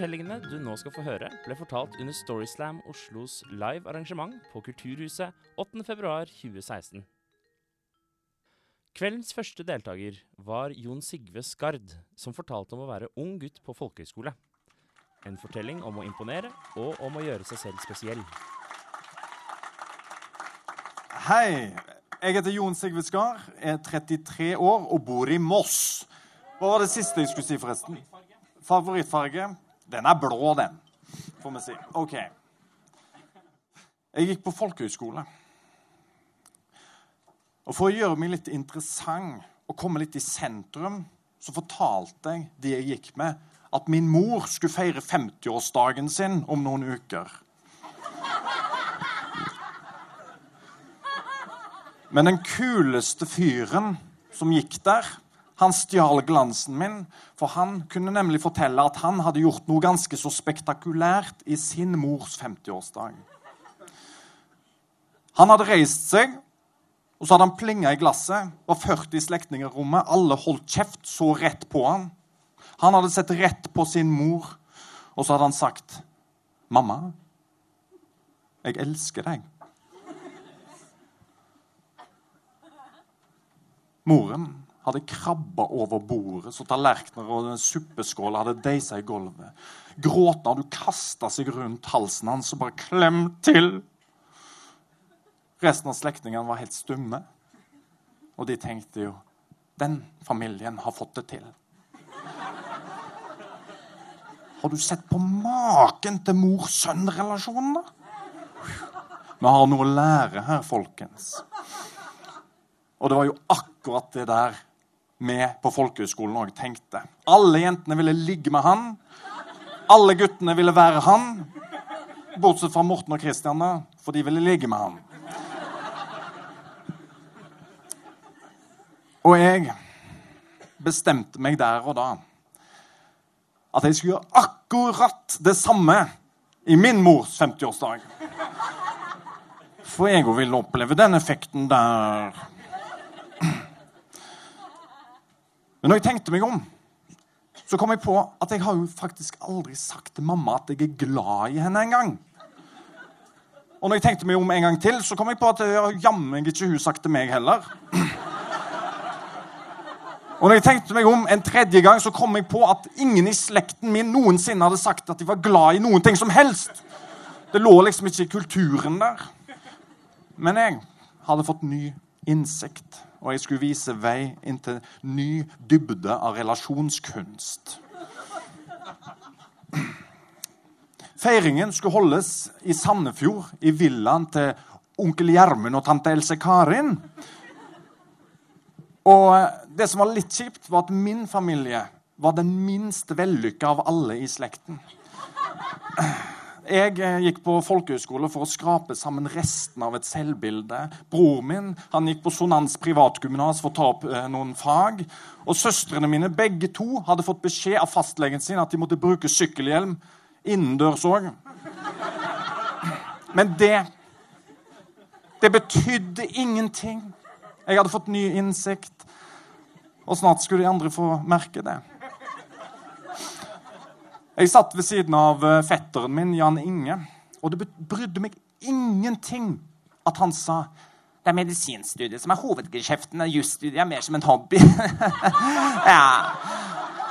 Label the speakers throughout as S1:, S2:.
S1: Fortellingene du nå skal få høre, ble fortalt under Storyslam Oslos live arrangement på Kulturhuset 8.2.2016. Kveldens første deltaker var Jon Sigve Skard, som fortalte om å være ung gutt på folkehøyskole. En fortelling om å imponere og om å gjøre seg selv spesiell.
S2: Hei, jeg heter Jon Sigve Skard, er 33 år og bor i Moss. Hva var det siste jeg skulle si, forresten? Favorittfarge? Den er blå, den, får vi si. OK. Jeg gikk på folkehøyskole. Og For å gjøre meg litt interessant og komme litt i sentrum, så fortalte jeg de jeg gikk med, at min mor skulle feire 50-årsdagen sin om noen uker. Men den kuleste fyren som gikk der, han stjal glansen min, for han kunne nemlig fortelle at han hadde gjort noe ganske så spektakulært i sin mors 50-årsdag. Han hadde reist seg, og så hadde han plinga i glasset. Var 40 slektninger i rommet. Alle holdt kjeft, så rett på han. Han hadde sett rett på sin mor, og så hadde han sagt, 'Mamma, jeg elsker deg.' Moren hadde krabba over bordet, så tallerkener og suppeskåler hadde deisa i gulvet. Gråten hadde kasta seg rundt halsen hans og bare klemt til. Resten av slektningene var helt stumme, og de tenkte jo den familien har fått det til. Har du sett på maken til mor-sønn-relasjonen, da? Vi har noe å lære her, folkens. Og det var jo akkurat det der vi på folkehøyskolen òg tenkte. Alle jentene ville ligge med han. Alle guttene ville være han. Bortsett fra Morten og Christian, for de ville ligge med han. Og jeg bestemte meg der og da at jeg skulle gjøre akkurat det samme i min mors 50-årsdag. For jeg òg ville oppleve den effekten der. Men når jeg tenkte meg om, så kom jeg på at jeg har jo faktisk aldri sagt til mamma at jeg er glad i henne engang. Og når jeg tenkte meg om en gang til, så kom jeg på at jammen ikke hun sagt til meg heller. Og når jeg tenkte meg om en tredje gang, så kom jeg på at ingen i slekten min noensinne hadde sagt at de var glad i noen ting som helst. Det lå liksom ikke i kulturen der. Men jeg hadde fått ny innsikt, og jeg skulle vise vei inn til ny dybde av relasjonskunst. Feiringen skulle holdes i Sandefjord, i villaen til onkel Gjermund og tante Else Karin. Og det som var litt kjipt, var at min familie var den minst vellykka av alle i slekten. Jeg gikk på folkehøyskole for å skrape sammen resten av et selvbilde. Bror min han gikk på Sonans privatgymnas for å ta opp eh, noen fag. Og søstrene mine begge to hadde fått beskjed av fastlegen sin at de måtte bruke sykkelhjelm innendørs òg. Men det Det betydde ingenting. Jeg hadde fått ny innsikt, og snart skulle de andre få merke det. Jeg satt ved siden av fetteren min, Jan Inge, og det brydde meg ingenting at han sa det er medisinstudiet som er hovedgeskjeften. Jusstudiet er mer som en hobby. ja.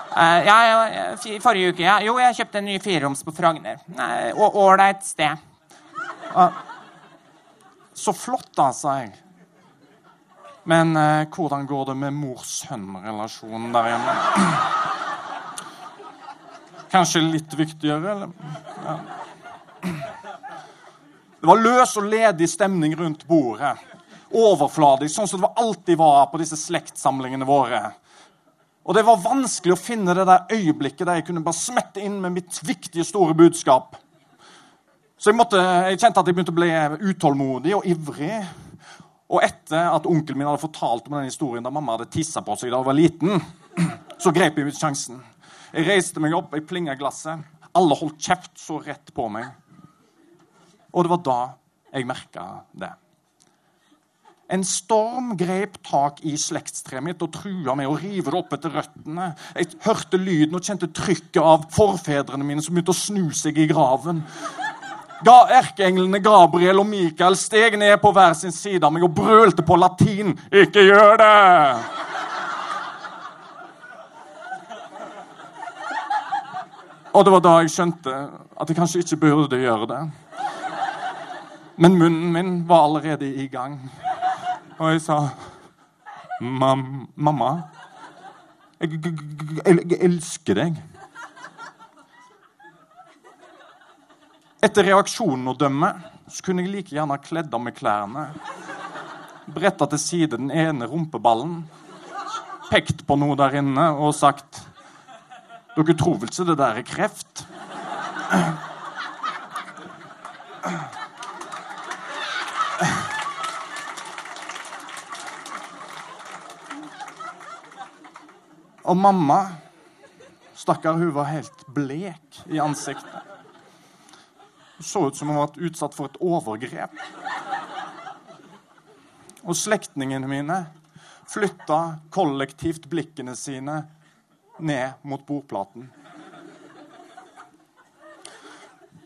S2: Uh, ja, ja, forrige uke, ja. Jo, jeg kjøpte en ny fireroms på Frogner. Ålreit sted. Uh, så flott, da, sa jeg. Men uh, hvordan går det med mor-sønn-relasjonen der hjemme? Kanskje litt viktigere, eller? Ja. Det var løs og ledig stemning rundt bordet. Overfladisk, sånn som det alltid var på disse slektsamlingene våre. Og det var vanskelig å finne det der øyeblikket der jeg kunne bare smette inn med mitt viktige, store budskap. Så jeg, måtte, jeg kjente at jeg begynte å bli utålmodig og ivrig. Og etter at onkelen min hadde fortalt om den historien da mamma hadde tissa på seg da hun var liten, så grep jeg sjansen. Jeg reiste meg opp, jeg plinga glasset. Alle holdt kjeft, så rett på meg. Og det var da jeg merka det. En storm grep tak i slektstreet mitt og trua med å rive det opp etter røttene. Jeg hørte lyden og kjente trykket av forfedrene mine som begynte å snu seg i graven. Ga Erkeenglene Gabriel og Mikael steg ned på hver sin side av meg og brølte på latin. Ikke gjør det! Og det var da jeg skjønte at jeg kanskje ikke burde gjøre det. Men munnen min var allerede i gang. Og jeg sa Mam Mamma, jeg, jeg, jeg, elsker deg. Etter reaksjonen å dømme så kunne jeg like gjerne kledd av meg klærne. Bretta til side den ene rumpeballen, pekt på noe der inne og sagt dere tror vel ikke det der er kreft? Og mamma Stakkar, hun var helt blek i ansiktet. Hun så ut som hun var utsatt for et overgrep. Og slektningene mine flytta kollektivt blikkene sine ned mot bordplaten.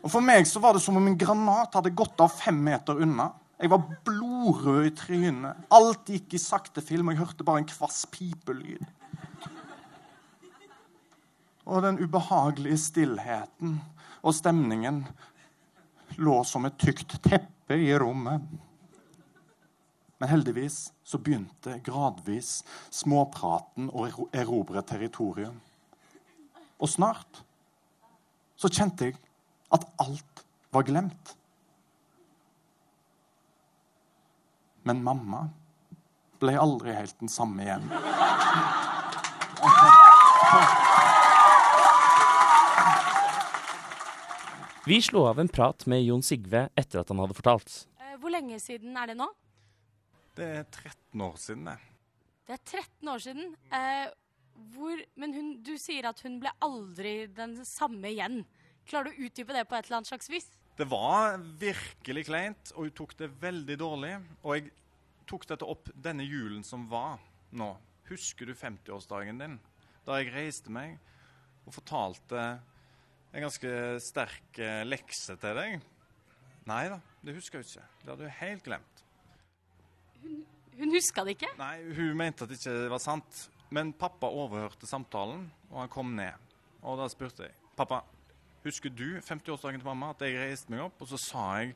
S2: Og For meg så var det som om en granat hadde gått av fem meter unna. Jeg var blodrød i trynet. Alt gikk i sakte film, og jeg hørte bare en kvass pipelyd. Og den ubehagelige stillheten og stemningen lå som et tykt teppe i rommet. Men heldigvis så begynte gradvis småpraten å erobre territorium. Og snart så kjente jeg at alt var glemt. Men mamma ble aldri helt den samme igjen.
S1: Vi slo av en prat med Jon Sigve etter at han hadde fortalt.
S3: Eh, hvor lenge siden er det nå?
S2: Det er 13 år siden, det.
S3: Det er 13 år siden. Eh, hvor, men hun, du sier at hun ble aldri den samme igjen. Klarer du å utdype det på et eller annet slags vis?
S2: Det var virkelig kleint, og hun tok det veldig dårlig. Og jeg tok dette opp denne julen som var nå. Husker du 50-årsdagen din? Da jeg reiste meg og fortalte en ganske sterk eh, lekse til deg. Nei da, det husker jeg ikke. Det hadde du helt glemt.
S3: Hun, hun huska det ikke?
S2: Nei, hun mente at det ikke var sant. Men pappa overhørte samtalen, og han kom ned. Og da spurte jeg pappa, husker du 50-årsdagen til mamma, at jeg reiste meg opp, og så sa jeg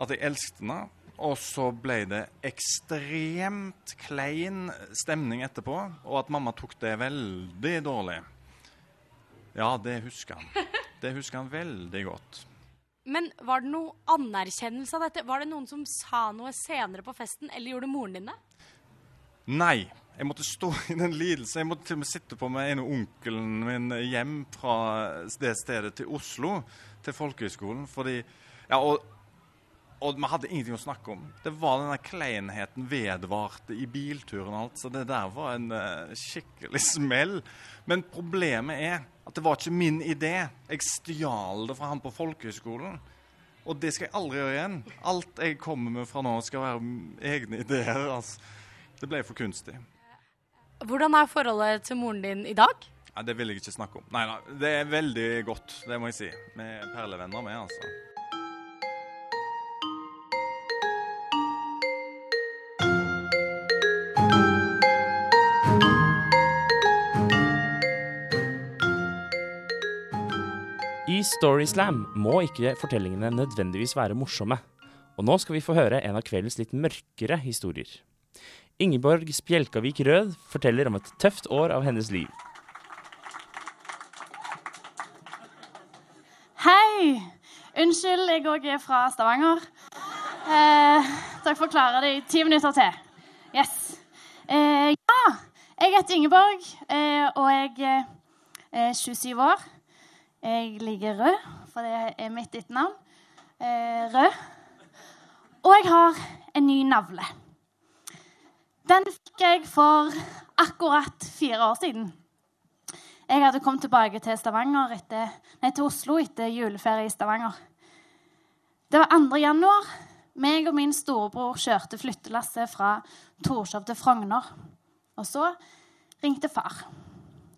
S2: at jeg elsket henne. Og så ble det ekstremt klein stemning etterpå, og at mamma tok det veldig dårlig. Ja, det husker han. Det husker han veldig godt.
S3: Men var det noe anerkjennelse av dette? Var det noen som sa noe senere på festen, eller gjorde moren din det?
S2: Nei. Jeg måtte stå i den lidelsen. Jeg måtte til og med sitte på med en av onkelen min hjem fra det stedet til Oslo, til folkehøgskolen. Fordi Ja, og, og vi hadde ingenting å snakke om. Det var denne kleinheten vedvarte i bilturen og alt, så det der var en uh, skikkelig smell. Men problemet er at det var ikke min idé. Jeg stjal det fra han på folkehøyskolen. Og det skal jeg aldri gjøre igjen. Alt jeg kommer med fra nå, skal være egne ideer. Altså. Det ble for kunstig.
S3: Hvordan er forholdet til moren din i dag?
S2: Ja, det vil jeg ikke snakke om. Nei nei, det er veldig godt, det må jeg si. Vi er perlevenner med, altså.
S1: I Storyslam må ikke fortellingene nødvendigvis være morsomme. Og nå skal vi få høre en av kveldens litt mørkere historier. Ingeborg Spjelkavik Rød forteller om et tøft år av hennes liv.
S4: Hei! Unnskyld, jeg òg er fra Stavanger. Eh, dere får klare det i ti minutter til. Eh, ja, jeg heter Ingeborg, eh, og jeg er 27 år. Jeg liker rød, for det er mitt etternavn. Eh, rød. Og jeg har en ny navle. Den fikk jeg for akkurat fire år siden. Jeg hadde kommet tilbake til, etter, nei, til Oslo etter juleferie i Stavanger. Det var 2. januar. Meg og min storebror kjørte flyttelasset fra Torshov til Frogner. Og så ringte far.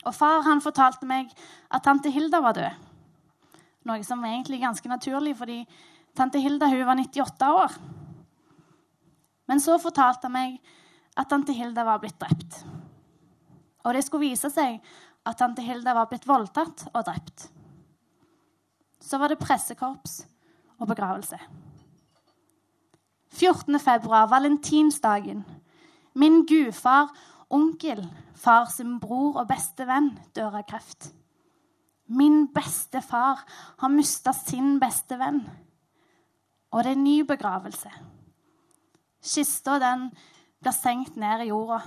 S4: Og far han fortalte meg at tante Hilda var død. Noe som egentlig er ganske naturlig, fordi tante Hilda hun var 98 år. Men så fortalte han meg at tante Hilda var blitt drept. Og det skulle vise seg at tante Hilda var blitt voldtatt og drept. Så var det pressekorps og begravelse. 14. februar, valentinsdagen. Min gudfar, onkel, far sin bror og beste venn dør av kreft. Min beste far har mista sin beste venn. Og det er ny begravelse. Kista den blir senkt ned i jorda,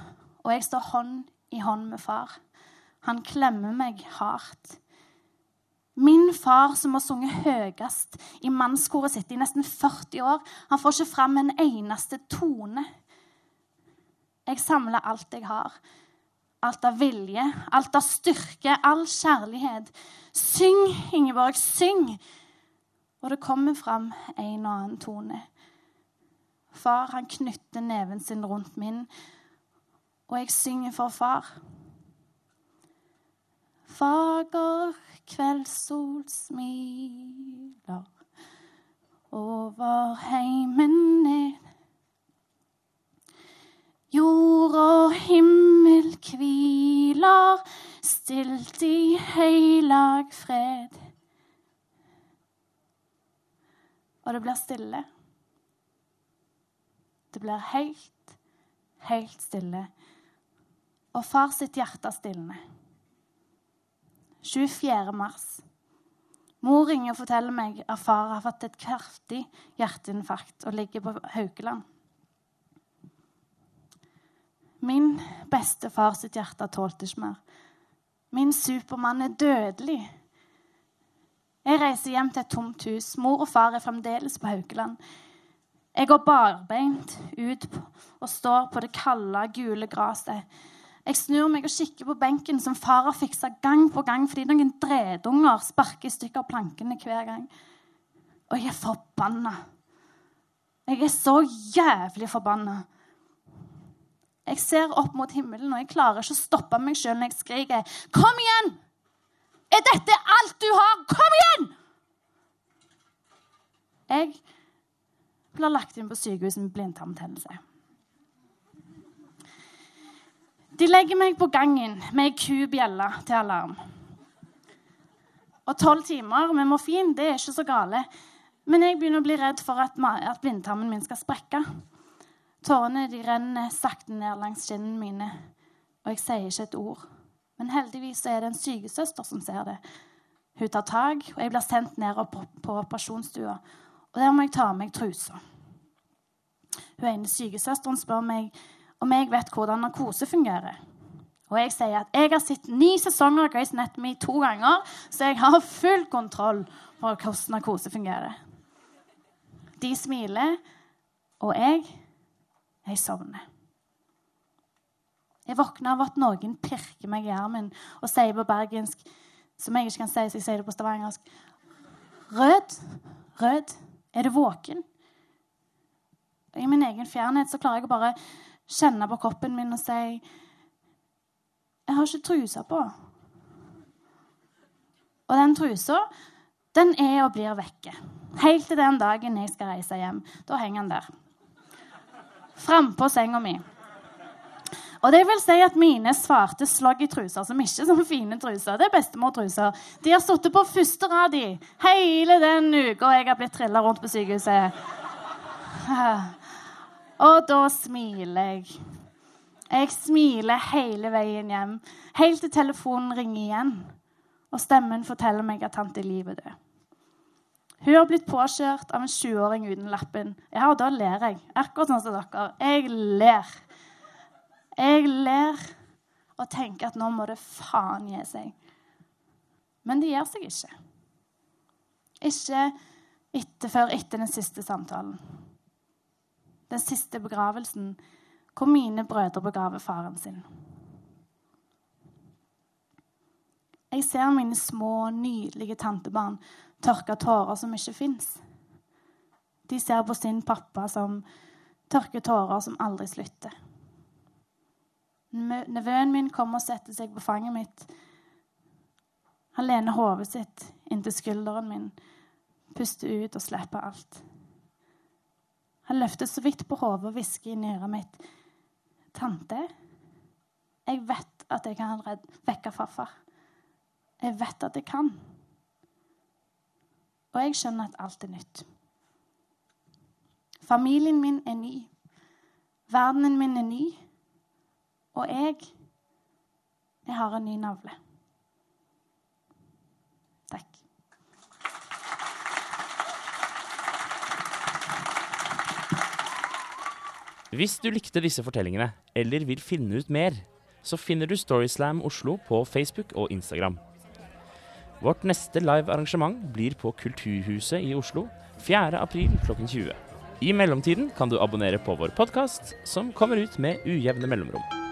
S4: og jeg står hånd i hånd med far. Han klemmer meg hardt. Min far, som har sunget høyest i mannskoret sitt i nesten 40 år, han får ikke fram en eneste tone. Jeg samler alt jeg har. Alt av vilje, alt av styrke, all kjærlighet. Syng, Ingeborg, syng! Og det kommer fram en og annen tone. Far, han knytter neven sin rundt min, og jeg synger for far. Fager kveldssol smiler over heimen ned. Jord og himmel hviler stilt i høylag fred. Og det blir stille. Det blir helt, helt stille. Og far sitt hjerte stilner. 24. mars. Mor ringer og forteller meg at far har fått et kraftig hjerteinfarkt og ligger på Haukeland. Min bestefar sitt hjerte tålte ikke mer. Min Supermann er dødelig. Jeg reiser hjem til et tomt hus. Mor og far er fremdeles på Haukeland. Jeg går barbeint ut og står på det kalde, gule gresset. Jeg snur meg og kikker på benken som far har fiksa gang på gang fordi noen dredunger sparker i stykker plankene hver gang. Og jeg er forbanna. Jeg er så jævlig forbanna. Jeg ser opp mot himmelen, og jeg klarer ikke å stoppe meg sjøl når jeg skriker. Kom igjen! Er dette alt du har? Kom igjen! Jeg blir lagt inn på sykehuset med blindtarmbetennelse. De legger meg på gangen med ei kubjelle til alarm. Og tolv timer med morfin det er ikke så gale. Men jeg begynner å bli redd for at, at blindtarmen min skal sprekke. Tårene de renner sakte ned langs kinnene mine, og jeg sier ikke et ord. Men heldigvis er det en sykesøster som ser det. Hun tar tak, og jeg blir sendt ned på, på operasjonsstua. Og der må jeg ta av meg trusa. Hun ene sykesøsteren spør meg om jeg vet hvordan narkose fungerer. Og jeg sier at jeg har sett ni sesonger av Grace Anatomy to ganger, så jeg har full kontroll på hvordan narkose fungerer. De smiler, og jeg jeg sovner. Jeg våkner av at noen pirker meg i armen og sier på bergensk, som jeg ikke kan si, så jeg sier det på stavangersk Rød, Rød, er du våken? I min egen fjernhet så klarer jeg å bare kjenne på kroppen min og si Jeg har ikke trusa på. Og den trusa, den er og blir vekke. Helt til den dagen jeg skal reise hjem. Da henger den der. Frampå senga mi. Og det vil si at mine svarte sloggy-truser, som ikke er sånne fine truser, det er bestemor-truser, de har sittet på første rad i hele den uka jeg har blitt trilla rundt på sykehuset. Og da smiler jeg. Jeg smiler hele veien hjem, helt til telefonen ringer igjen. Og stemmen forteller meg at tante Liv er død. Hun har blitt påkjørt av en 20-åring uten lappen. Ja, og da ler jeg. Akkurat sånn som dere. Jeg ler. Jeg ler og tenker at nå må det faen gi seg. Men det gjør seg ikke. Ikke etter, før etter den siste samtalen den siste begravelsen, hvor mine brødre begraver faren sin. Jeg ser mine små, nydelige tantebarn tørke tårer som ikke fins. De ser på sin pappa som tørker tårer som aldri slutter. Nevøen min kommer og setter seg på fanget mitt. Han lener hodet sitt inntil skulderen min, puster ut og slipper alt. Han løfter så vidt på hodet og hvisker inn i øret mitt. Tante, jeg vet at jeg kan vekke farfar. Jeg vet at jeg kan. Og jeg skjønner at alt er nytt. Familien min er ny. Verdenen min er ny. Og jeg Jeg har en ny navle. Takk.
S1: Hvis du likte disse fortellingene, eller vil finne ut mer, så finner du Storyslam Oslo på Facebook og Instagram. Vårt neste live arrangement blir på Kulturhuset i Oslo 4. april klokken 20. I mellomtiden kan du abonnere på vår podkast, som kommer ut med ujevne mellomrom.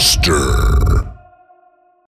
S5: Monster.